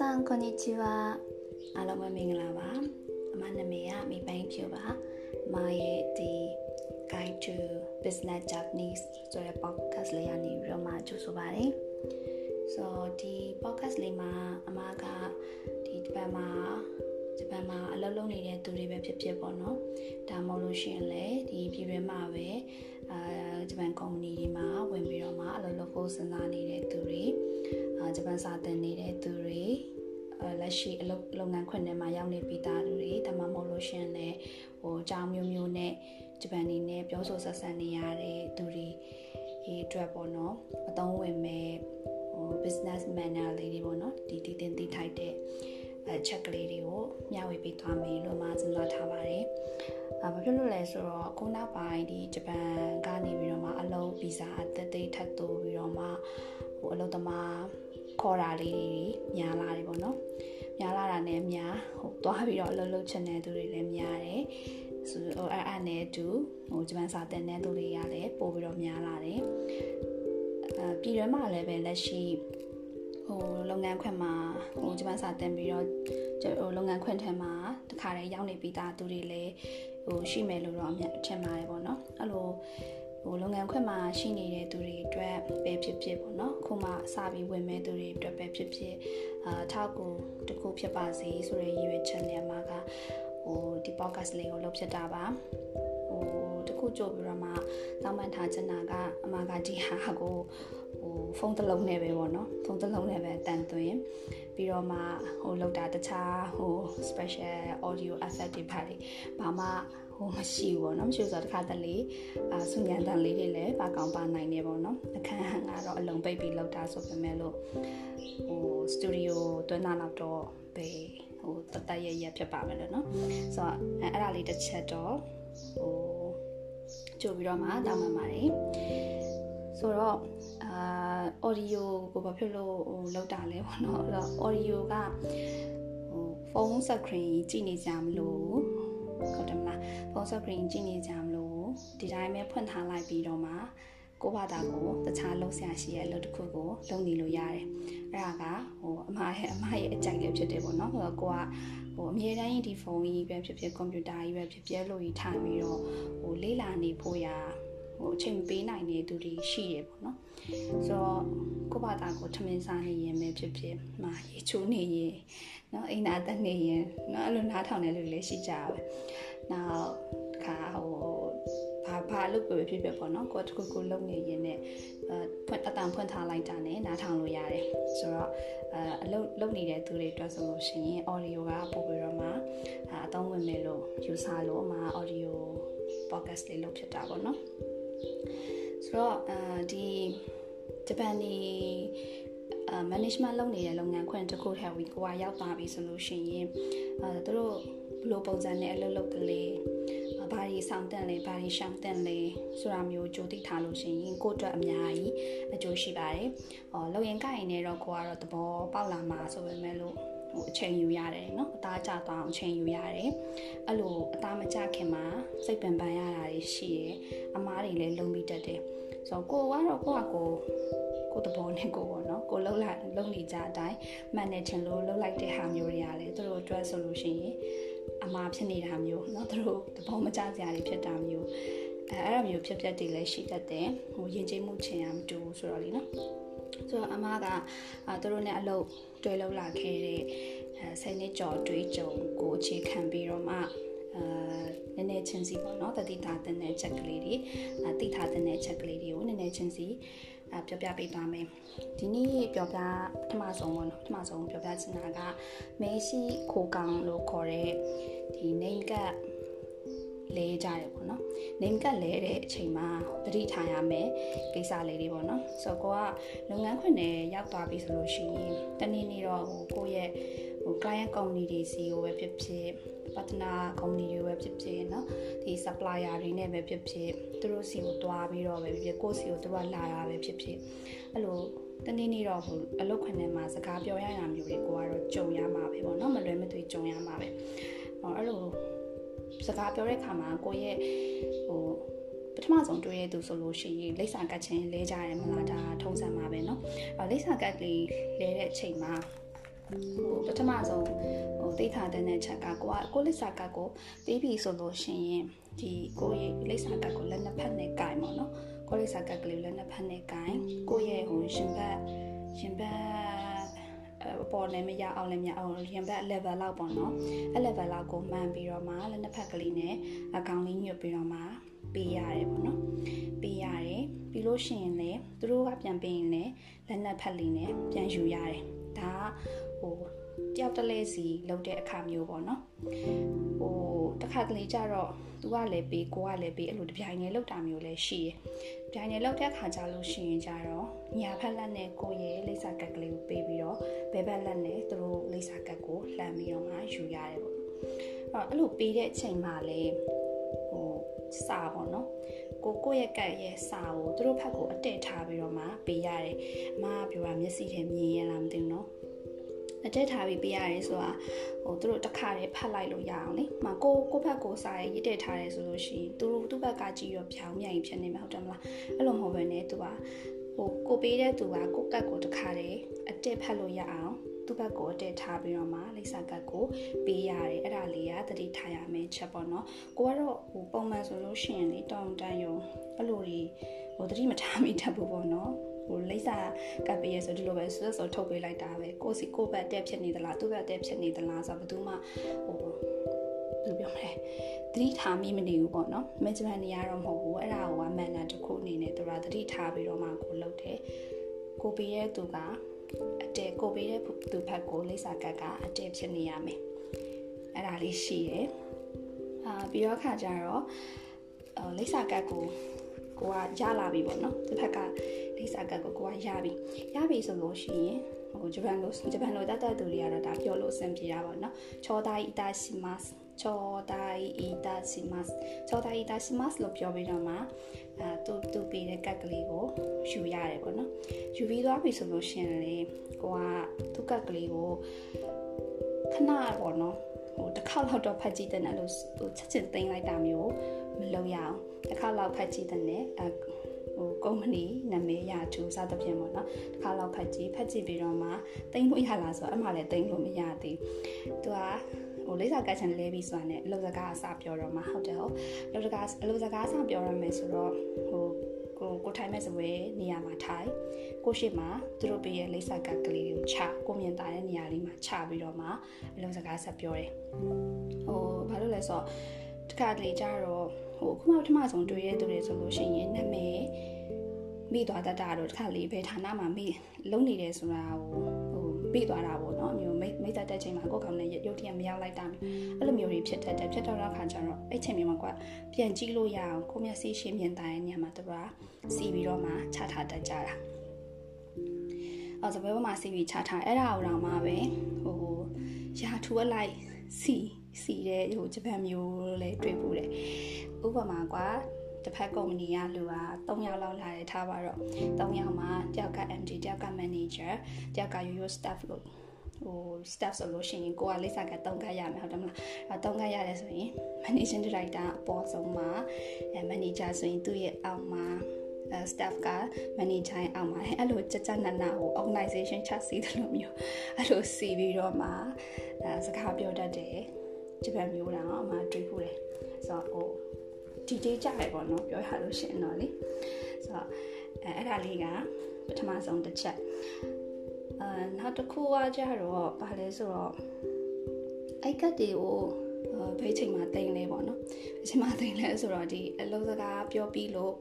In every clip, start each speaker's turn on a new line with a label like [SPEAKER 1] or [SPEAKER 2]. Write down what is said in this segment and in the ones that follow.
[SPEAKER 1] さんこんにちはအားလုံးပဲမင်္ဂလာပါအမနာမည်ကမိပိုင်ဖြူပါအမရဲ့ဒီ Guide to Business Japanese ဆိုတဲ့ podcast လေးကနေပြီးတော့မှကြိုဆိုပါတယ်ဆိုတော့ဒီ podcast လေးမှာအမကဒီဒီဘက်မှာဂျပန်မှာအလုပ်လုပ်နေတဲ့သူတွေပဲဖြစ်ဖြစ်ပေါ့နော်ဒါမှမဟုတ်လို့ရှိရင်လည်းဒီပြည်တွင်းမှာပဲ အာဂျပန်ကုမ္ပဏီတွေမှာဝင်ပြီးတော့မှအလုပ်လုပ်ဖို့စဉ်းစားနေတဲ့သူတွေအာဂျပန်စာသင်နေတဲ့သူတွေလက်ရှိအလုပ်လုပ်ငန်းခွင်ထဲမှာရောက်နေပြီးသားသူတွေဒါမှမဟုတ်လို့ရှိရင်လည်းဟိုအကြောင်းမျိုးမျိုးနဲ့ဂျပန်နေနဲ့ပြောဆိုဆက်ဆံနေရတဲ့သူတွေဒီအတွက်ပေါ့နော်အသုံးဝင်မဲ့ဟို business manner လေးတွေပေါ့နော်ဒီတည်တင်တည်ထိုက်တဲ့အ ချက်ကလေးတွေကိုမျှဝေပေးသွားမယ်လို့မှစဉ်းစားထားပါတယ်။အာဘာဖြစ်လို့လဲဆိုတော့ခုနောက်ပိုင်းဒီဂျပန်ကနေပြီးတော့မှအလုပ်ဗီဇာအသက်သေးထပ်တိုးပြီးတော့မှဟိုအလုပ်သမားခေါ်တာလေးတွေညာလာတယ်ပေါ့နော်။ညာလာတာနဲ့ညာဟိုသွားပြီးတော့အလုပ်လုပ်ချင်တဲ့သူတွေလည်းများတယ်။ဆိုတော့အဲ့အဲ့နဲ့တူဟိုဂျပန်စာသင်တဲ့သူတွေကလည်းပို့ပြီးတော့များလာတယ်။အာပြည်တွင်းမှာလည်းပဲလက်ရှိ ဟိုလုပ်ငန်းခွင်မှာဟိုဂျပန်စာတင်ပြီးတော့ဟိုလုပ်ငန်းခွင်ထဲမှာတခါတည်းရောက်နေပြီးသားသူတွေလည်းဟိုရှိမယ်လို့တော့အမြင်ထင်ပါတယ်ပေါ့နော်အဲ့လိုဟိုလုပ်ငန်းခွင်မှာရှိနေတဲ့သူတွေအတွက်ပဲဖြစ်ဖြစ်ပေါ့နော်ခုမှစပြီးဝင်မဲ့သူတွေအတွက်ပဲဖြစ်ဖြစ်အာထောက်ကူတခုဖြစ်ပါစေဆိုတဲ့ရည်ရွယ်ချက်နဲ့မှာကဟိုဒီ podcast လေးကိုလုပ်ဖြစ်တာပါဟိုတခုကြိုပြီးတော့မှတောင်းပန်ထားချင်တာကအမကဒီဟာကိုဟို ဖုန်းတစ်လုံးနဲ့ပဲပေါ့နော်ဖုန်းတစ်လုံးနဲ့ပဲတန်သွင်းပြီးတော့မှဟိုလောက်တာတခြားဟို special audio asset တွေပါလေဘာမှဟိုမရှိဘူးပေါ့နော်မရှိဆိုတော့တခါတလေအာဆုညံတန်လေးတွေလည်းပါကောင်ပါနိုင်နေပေါ့နော်အခန်းကတော့အလုံးပိတ်ပြီးလောက်တာဆိုပေမဲ့လို့ဟိုစတူဒီယိုတွန်းတာတော့ပဲဟိုတတရရဖြစ်ပါမယ်လို့နော်ဆိုတော့အဲ့အဲ့ဒါလေးတစ်ချက်တော့ဟိုကြိုပြီးတော့မှတောင်းပန်ပါတယ်ဆိုတော့ အာ audio ကိုဘာဖြစ်လို့ဟိုလောက်တာလဲပေါ့နော်အဲ့တော့ audio ကဟိုဖုန်း screen ကြည့်နေကြမလို့ဟုတ်တယ်မလားဖုန်း screen ကြည့်နေကြမလို့ဒီတိုင်းပဲဖွင့်ထားလိုက်ပြီးတော့မှကိုဘာသာကိုတခြားလုံးဆရာရှိရဲ့အလုပ်တစ်ခုကိုလုပ်နေလို့ရတယ်အဲ့ဒါကဟိုအမရဲ့အမရဲ့အကြိုက်လေးဖြစ်တယ်ပေါ့နော်ဟိုကိုကဟိုအမြဲတမ်းဒီဖုန်းကြီးပဲဖြစ်ဖြစ်ကွန်ပျူတာကြီးပဲဖြစ်ဖြစ်လို့ကြီးထားပြီးတော့ဟိုလေးလာနေဖို့ရာ ဟိုအချိန်မပေးနိုင်တဲ့သူတွေရှိရပေါ့နော်ဆိုတော့ကိုဘာသာကိုထမင်းစားနေရင်ပဲဖြစ်ဖြစ်မာရေချိုးနေရင်နော်အိမ်နာတက်နေရင်နော်အဲ့လိုနားထောင်နေလို့လည်းရှိကြပါပဲနောက်တစ်ခါဟိုဘာဘာလို့ပဲဖြစ်ဖြစ်ပေါ့နော်ကိုတခုခုလုပ်နေရင်လည်းဖွင့်အတန်ဖွင့်ထားလိုက်တာနဲ့နားထောင်လို့ရတယ်ဆိုတော့အအလုပ်လုပ်နေတဲ့သူတွေအတွက်ဆိုလို့ရှိရင် audio ကပို့ပြီးတော့မှအသုံးဝင်မယ်လို့ယူဆလို့မှ audio podcast လေးလုပ်ဖြစ်တာပေါ့နော် ဆိုတော့အဲဒီဂျပန်နေအာ management လုပ်နေတဲ့လုပ်ငန်းခွင်တစ်ခုထဲကိုကရောက်သွားပြီဆိုလို့ရှိရင်အဲသူတို့ဘယ်လိုပုံစံနဲ့အလုပ်လုပ်ကလေးဘာတွေဆောင်တက်လဲဘာတွေရှောင်တက်လဲဆိုတာမျိုးကြိုသိထားလို့ရှိရင်ကိုယ့်အတွက်အများကြီးအကျိုးရှိပါတယ်။အော်လုံရင်ကိုင်နေတော့ကိုကတော့သဘောပေါက်လာမှာဆိုပေမဲ့လို့ ဟိုအချိန်ယူရတယ်เนาะအသားကျသွားအောင်အချိန်ယူရတယ်။အဲ့လိုအသားမကျခင်မှာစိတ်ပင်ပန်းရတာတွေရှိတယ်။အမားတွေလည်းလုံးပြီးတတ်တယ်။ဆိုတော့ကိုကတော့ကိုကကိုကိုတဘောနဲ့ကိုပေါ့နော်ကိုလှုပ်လိုက်လှုပ်နေကြအတိုင်းမှန်နေချင်လို့လှုပ်လိုက်တဲ့ဟာမျိုးတွေရတယ်သူတို့အတွက်ဆိုလို့ရှိရင်အမှားဖြစ်နေတာမျိုးเนาะသူတို့တဘောမကျစရာတွေဖြစ်တာမျိုးအဲအဲ့လိုမျိုးဖြစ်ပျက်တွေလည်းရှိတတ်တယ်ဟိုရင်ကျေးမှုချင်ရမတူဆိုတော့လीเนาะဆိုတော့အမကအာသူတို့နဲ့အလုပ် တွဲလုပ်လာခဲ့တဲ့အဲဆယ်နှစ်ကျော်တွေးကြုံကိုအခြေခံပြီးတော့မှအာနည်းနည်းချင်းစီပေါ့နော်တတိထားတဲ့ချက်ကလေးတွေအတိထားတဲ့ချက်ကလေးတွေကိုနည်းနည်းချင်းစီအပြောပြပေးသွားမယ်ဒီနေ့ပြောပြပထမဆုံးပေါ့နော်ပထမဆုံးပြောပြချင်တာကမေရှိခိုကောင်လို့ခေါ်တဲ့ဒီ name က လဲကြတယ်ပေါ့နော် name ကလဲတဲ့အချိန်မှာသတိထားရမယ်ကိစ္စလေးတွေပေါ့နော်ဆိုတော့ကိုကလုပ်ငန်းခွင်နဲ့ရောက်သွားပြီဆိုလို့ရှိရင်တနေ့နေ့တော့ဟိုကိုယ့်ရဲ့ဟို client company တွေစီကိုပဲဖြစ်ဖြစ် partner company တွေပဲဖြစ်ဖြစ်เนาะဒီ supplier တွေနဲ့ပဲဖြစ်ဖြစ်သူတို့စီကိုတွားပြီးတော့ပဲဖြစ်ဖြစ်ကိုယ့်စီကိုသူတို့ကလာတာပဲဖြစ်ဖြစ်အဲ့လိုတနေ့နေ့တော့ဟိုအလုပ်ခွင်ထဲမှာစကားပြောရတာမျိုးတွေကိုကတော့ကြုံရမှာပဲပေါ့နော်မလွယ်မသွေကြုံရမှာပဲဟောအဲ့လို စကားပြောတဲ့ခါမှာကိုယ့်ရဲ့ဟို ပထမဆုံးတွေ့ရသူဆိုလို့ရှိရင်လိပ်စာကတ်ချင်းလဲကြတယ်မလားဒါထုံးစံမှာပဲเนาะအဲလိပ်စာကတ်လေးလဲတဲ့အချိန်မှာဟိုပထမဆုံးဟိုသိထားတဲ့ချက်ကကိုကကိုလိပ်စာကတ်ကိုပြီးပြီဆိုလို့ရှိရင်ဒီကိုရဲ့လိပ်စာကတ်ကိုလက်နှစ်ဖက်နဲ့ကင်ပါเนาะကိုလိပ်စာကတ်ကလေးလက်နှစ်ဖက်နဲ့ကင်ကိုရဲ့ဟိုရှင်ဘတ်ရှင်ဘတ်အ ပေါ်လည်းမရအောင်လည်းမရအောင်ရင်ဘတ် level လောက်ပေါ့နော်အဲ့ level လောက်ကိုမှန်ပြီးတော့မှလက်နှစ်ဖက်ကလေးနဲ့အကောင်လေးညွတ်ပြီးတော့မှပေးရတယ်ပေါ့နော်ပေးရတယ်ပြီးလို့ရှိရင်လည်းသူတို့ကပြန်ပေးရင်လည်းလက်နှစ်ဖက်လေးနဲ့ပြန်ယူရတယ်ဒါဟို တယောက်တလဲစီလုပ်တဲ့အခါမျိုးပေါ့နော်ဟိုတစ်ခါတလေကြတော့သူကလည်းပေးကိုကလည်းပေးအဲ့လိုတပြိုင်တည်းလုပ်တာမျိုးလည်းရှိရယ်ပြိုင်တည်းလောက်တဲ့ခါကြလို့ရှိရင်ကြတော့ညာဖက်လက်နဲ့ကိုရဲ့လိပ်စာကက်ကလေးကိုပေးပြီးတော့ဘဲဘက်လက်နဲ့သူတို့လိပ်စာကက်ကိုလှမ်းပြီးတော့မှယူရတယ်ပေါ့အဲ့အဲ့လိုပေးတဲ့အချိန်မှာလေဟိုစာပေါ့နော်ကိုကိုရဲ့ကက်ရဲ့စာကိုသူတို့ဖက်ကိုအတက်ထားပြီးတော့မှပေးရတယ်အမကပြောတာမျက်စိထဲမြင်ရလားမသိဘူးနော် အတက်ထားပြီးပေးရတယ်ဆိုတာဟိုသူတို့တစ်ခါတည်းဖတ်လိုက်လို့ရအောင်လေ။မကိုကိုဘက်ကိုစာရေးရတက်ထားတယ်ဆိုလို့ရှိရင်သူတို့သူ့ဘက်ကကြည့်ရောဖြောင်းမြိုင်ဖြစ်နေမှာဟုတ်တယ်မလား။အဲ့လိုမဟုတ်ဘဲနဲ့သူကဟိုကိုပေးတဲ့သူကကိုကတ်ကိုတစ်ခါတည်းအတက်ဖတ်လို့ရအောင်သူ့ဘက်ကိုအတက်ထားပြီးတော့မှလိပ်စာကတ်ကိုပေးရတယ်အဲ့ဒါလေးကတတိထားရမယ်ချက်ပေါ့နော်ကိုကတော့ဟိုပုံမှန်ဆိုလို့ရှိရင်လေတောင်းတန်းယုံအဲ့လိုတွေဟိုတတိမထားမိတတ်ဘူးပေါ့နော် ဟိုလိပ်စာကပ်ပေးရဆိုဒီလိုပဲဆွတ်ဆွတ်ထုတ်ပေးလိုက်တာပဲကိုစီကိုဘက်တက်ဖြစ်နေသလားသူ့ဘက်တက်ဖြစ်နေသလားဆိုတော့ဘယ်သူမှဟိုဘယ်လိုပြောမလဲသတိထားမိမနေဘူးပေါ့နော်မန်ဂျမန်နေရတော့မဟုတ်ဘူးအဲ့ဒါကမန်နာတစ်ခုအနေနဲ့သူကသတိထားပြီးတော့မှကိုလုပ်တယ်ကိုပေးတဲ့သူကအတဲကိုပေးတဲ့သူဖက်ကိုလိပ်စာကတ်ကအတဲဖြစ်နေရမယ်အဲ့ဒါလေးရှိရယ်အာပြီးတော့ခါကြတော့လိပ်စာကတ်ကိုကိုကရလာပြီပေါ့နော်တစ်ဖက်က လိပ်စာကတ်ကိုကိုကရပြီရပြီဆိုလို့ရှိရင်ဟိုဂျပန်လိုဂျပန်လိုတတ်တတ်သူတွေကတော့ဒါပြောလို့အဆင်ပြေတာပေါ့နော်ချောဒိုင်အတာရှိမတ်ချောဒိုင်အတာရှိမတ်ချောဒိုင်အတာရှိမတ်လို့ပြောပြီးတော့မှအဲသူသူပေးတဲ့ကတ်ကလေးကိုယူရတယ်ပေါ့နော်ယူပြီးသွားပြီဆိုလို့ရှိရင်လေကိုကသူ့ကတ်ကလေးကိုခဏပေါ့နော်ဟိုတစ်ခါလောက်တော့ဖတ်ကြည့်တဲ့နဲ့လို့ဟိုချက်ချင်းသိမ်းလိုက်တာမျိုးမလုပ်ရအောင်တစ်ခါလောက်ဖတ်ကြည့်တဲ့နဲ့အဟို ကုမ္ပဏီနာမည်ရထူစသဖြင့်ပေါ့နော်တစ်ခါလောက်ဖတ်ကြည့်ဖတ်ကြည့်ပြီးတော့မှသိမ်းလို့ရလားဆိုတော့အမှလည်းသိမ်းလို့မရသေးသူကဟိုလေးစားကတ်ချန်လဲပြီးဆိုတာနဲ့အလုပ်စကားအစပြောတော့မှဟုတ်တယ်ဟုတ်အလုပ်စကားအလုပ်စကားအစပြောရမယ်ဆိုတော့ဟိုကိုကိုထိုင်မဲ့စပွဲနေရာမှာထိုင်ကိုရှိမှာသူတို့ပေးရဲ့လိပ်စာကတ်ကလေးကိုချကိုမြင်တာတဲ့နေရာလေးမှာချပြီးတော့မှအလုံးစကားဆက်ပြောတယ်ဟိုဘာလို့လဲဆိုတော့တခါတလေကြတော့ဟိုခုမှပထမဆုံးတွေ့ရတဲ့သူတွေဆိုလို့ရှိရင်နာမည် မိသွားတတ်တာတော့တခါလေဘယ်ဌာနမှာမိလုံနေတယ်ဆိုတာဟိုဟိုမိသွားတာပေါ့နော်အမျိုးမိမိသက်တဲ့ချိန်မှာကိုယ်ကောင်နဲ့ရုပ်တရက်မရောက်လိုက်တာမျိုးအဲ့လိုမျိုးတွေဖြစ်တတ်တယ်ဖြစ်တော့တဲ့ခါကျတော့အဲ့ချိန်မျိုးမှာကွာပြန်ကြည့်လို့ရအောင်ကိုမျက်စိရှင်းမြင်တိုင်းနေရာမှာသူကစီပြီးတော့မှချထားတတ်ကြတာအော်စပွဲပေါ်မှာစီပြီးချထားအဲ့ဒါကိုတော့မှပဲဟိုရာထူအလိုက်စီစီတဲ့ဟိုဂျပန်မျိုးလည်းတွေ့ဘူးတယ်ဥပမာကွာ တစ်ဖက်ကုမ္ပဏီကလူက3ယောက်လောက်လာတယ်ထားပါတော့3ယောက်မှာတယောက်က MD တယောက်က manager တယောက်က yo staff လို့ဟို staff ဆိုလို့ရှိရင်ကိုကလိပ်စာက3ခတ်ရမယ်ဟုတ်တယ်မလားအဲ3ခတ်ရတယ်ဆိုရင် managing director အပေါ်ဆုံးမှာအဲ manager ဆိုရင်သူ့ရဲ့အောက်မှာ staff က manager အောက်မှာအဲ့လိုကြကြနနဟို organization ချစီတယ်လို့မျိုးအဲ့လိုစီပြီးတော့မှအဲစကားပြောတတ်တယ်ဂျပန်မျိုးတောင်အမှတွေ့ဖို့တယ်ဆိုတော့ဟို ဒီတေးကြရပေါ့နော်ပြောရလို့ရှိရင်တော့လေဆိုတော့အဲအဲ့ဒါလေးကပထမဆုံးတစ်ချက်အဲနောက်တစ်ခုကကြတော့ဘာလဲဆိုတော့အိုက်ကတ်တွေကိုဘယ်ချိန်မှတင်လဲပေါ့နော်ဘယ်ချိန်မှတင်လဲဆိုတော့ဒီအလုံးစကားပြောပြီးလို့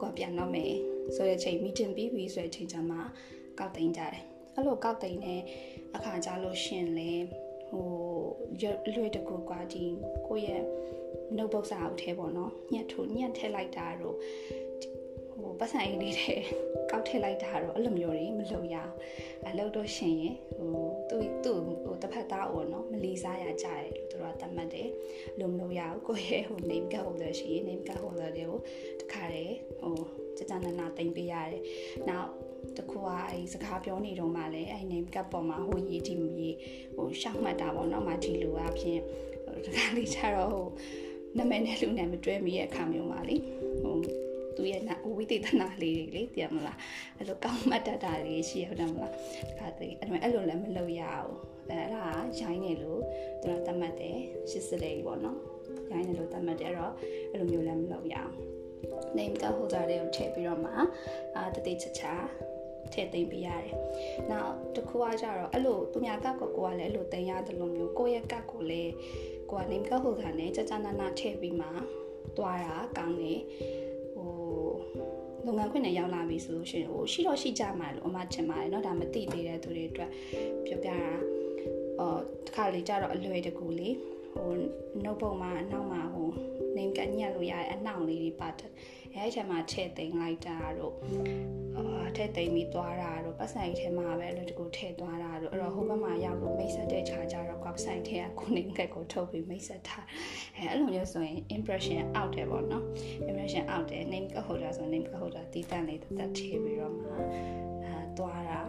[SPEAKER 1] ကိုကပြန်တော့မယ်ဆိုတဲ့ချိန် meeting ပြီးပြီဆိုတဲ့ချိန်ကျမှကောက်တင်ကြတယ်အဲ့လိုကောက်တင်တဲ့အခါကြလို့ရှင်လဲဟိုလွယ်တကူကွာဒီကိုရဲ့ notebook စာအုပ်ထဲပေါ့နော်ညှက်ထိုးညှက်ထည့်လိုက်တာတော့ဟိုပတ်စံအိတ်လေးထဲကောက်ထည့်လိုက်တာတော့အဲ့လိုမျိုးတွေမလုပ်ရအောင်အလုပ်တော့ရှင်ရင်ဟိုသူ့သူ့ဟိုတစ်ဖက်သားပေါ့နော်မလီစားရကြတယ်လို့သူတို့ကသတ်မှတ်တယ်လို့မလုပ်ရအောင်ကိုယ့်ရဲ့ဟို name card holder ရှိရင် name card holder တွေကိုတခါတည်းဟိုစကြနနာတင်ပေးရတယ်နောက်တခုကအဲစကားပြောနေတော့မှလည်းအဲ name card ပေါ်မှာဟိုရေးဒီမရေးဟိုရှောက်မှတ်တာပေါ့နော်မဒီလိုအဖြစ်တခါလေးကျတော့ဟို နာမည်နဲ့လူနဲ့မတွဲမိရဲ့အခါမျိုးမှာလေဟိုသူရဲ့နာဝိသေသနာလေးတွေလေသိရမလားအဲ့လိုကောင်းမှတ်တတ်တာလေးရှိရဟုတ်မလားတခါတည်းအဲ့အဲ့လိုလည်းမလုပ်ရအောင်အဲ့ဒါရိုင်းနေလို့သူကတတ်မှတ်တယ်ရှစ်စလေးပေါ့နော်ရိုင်းနေလို့တတ်မှတ်တယ်အဲ့တော့အဲ့လိုမျိုးလည်းမလုပ်ရအောင် name card holder တွေကိုထည့်ပြီးတော့မှအာတတိချာချာထည့်သိမ့်ပေးရတယ်။နောက်တစ်ခုကကြတော့အဲ့လိုသူများကကိုကိုကလည်းအဲ့လိုတင်ရတယ်လို့မျိုးကိုယ့်ရဲ့ကတ်ကိုလည်း ကိုက name card holder နဲ့ကြကြနာနာထည့်ပြီးမှသွားတာကောင်းတယ်။ဟိုလုပ်ငန်းခွင်နဲ့ရောက်လာပြီဆိုလို့ရှိရင်ဟိုရှိတော့ရှိကြမှာလို့အမှချင်ပါတယ်เนาะဒါမသိသေးတဲ့သူတွေအတွက်ပြောပြတာအော်တစ်ခါလေကြတော့အလွယ်တကူလေး ဟို notebook မှာအနောက်မှာဟို name ကညက်လို့ရတဲ့အနှောင့်လေးတွေပါတယ်အဲဒီထဲမှာထည့်သိမ်းလိုက်တာတို့အာထည့်သိမ်းပြီးသွားတာတို့ပတ်စံထဲမှာပဲလို့တကူထည့်သွားတာတို့အဲ့တော့ဟိုဘက်မှာရောက်လို့မိတ်ဆက်တဲ့ခြားကြတော့ပတ်စံထဲကကိုနေကက်ကိုထုတ်ပြီးမိတ်ဆက်ထားအဲအဲ့လိုမျိုးဆိုရင် impression out တယ်ပေါ့နော် impression out တယ် name က holder ဆို name က holder တည်တတ်လေးတက်ထည့်ပြီးတော့မှအဲသွားတာ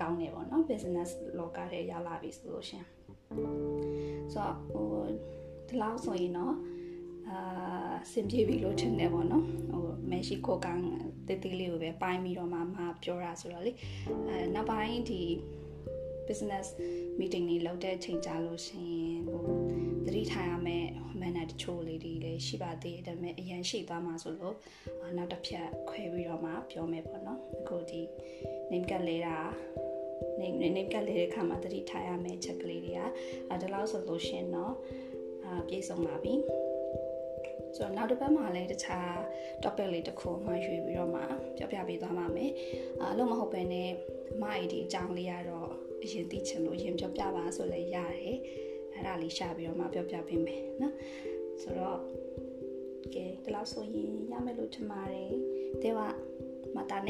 [SPEAKER 1] ကောင်းနေပေါ့နော် business လောကထဲရောက်လာပြီဆိုလို့ရှင် ဆိုတော့ဟိုဒီလောက်ဆိုရင်တော့အာစင်ပြေပြီလို့ထင်တယ်ပေါ့နော်ဟိုမက်ဆီကိုကန်တေးသေးလေးကိုပဲပိုင်းပြီးတော့မှမပြောတာဆိုတော့လေအဲနောက်ပိုင်းဒီ business meeting တွေလုပ်တဲ့ချိန်ကြလို့ရှိရင်ဟိုသတိထားရမယ့် manner တချို့လေးတွေလည်းရှိပါသေးတယ်ဒါပေမဲ့အရင်ရှိသွားမှာဆိုလို့နောက်တစ်ဖြတ်ခွဲပြီးတော့မှပြောမယ်ပေါ့နော်အခုဒီ name ကလေးတာ နေနေကလေးတဲ့ခါမှာတတိထားရမယ့်ချက်ကလေးတွေကအဲဒါလောက်ဆိုလို့ရှင်တော့အာပြည့်စုံပါပြီဆိုတော့နောက်တစ်ပတ်မှာလည်းတခြား topic လေးတစ်ခုမှရွေးပြီးတော့မှပြောပြပေးသွားပါမယ်အာလို့မဟုတ်ပဲねအမအီဒီအကြောင်းလေးကတော့အရင်သိချင်လို့အရင်ပြောပြပါဆိုလည်းရတယ်အဲ့ဒါလေးရှာပြီးတော့မှပြောပြပေးမယ်နော်ဆိုတော့ကဲဒီလောက်ဆိုရင်ရမယ်လို့ထင်ပါတယ်တဲ့ว่าまたね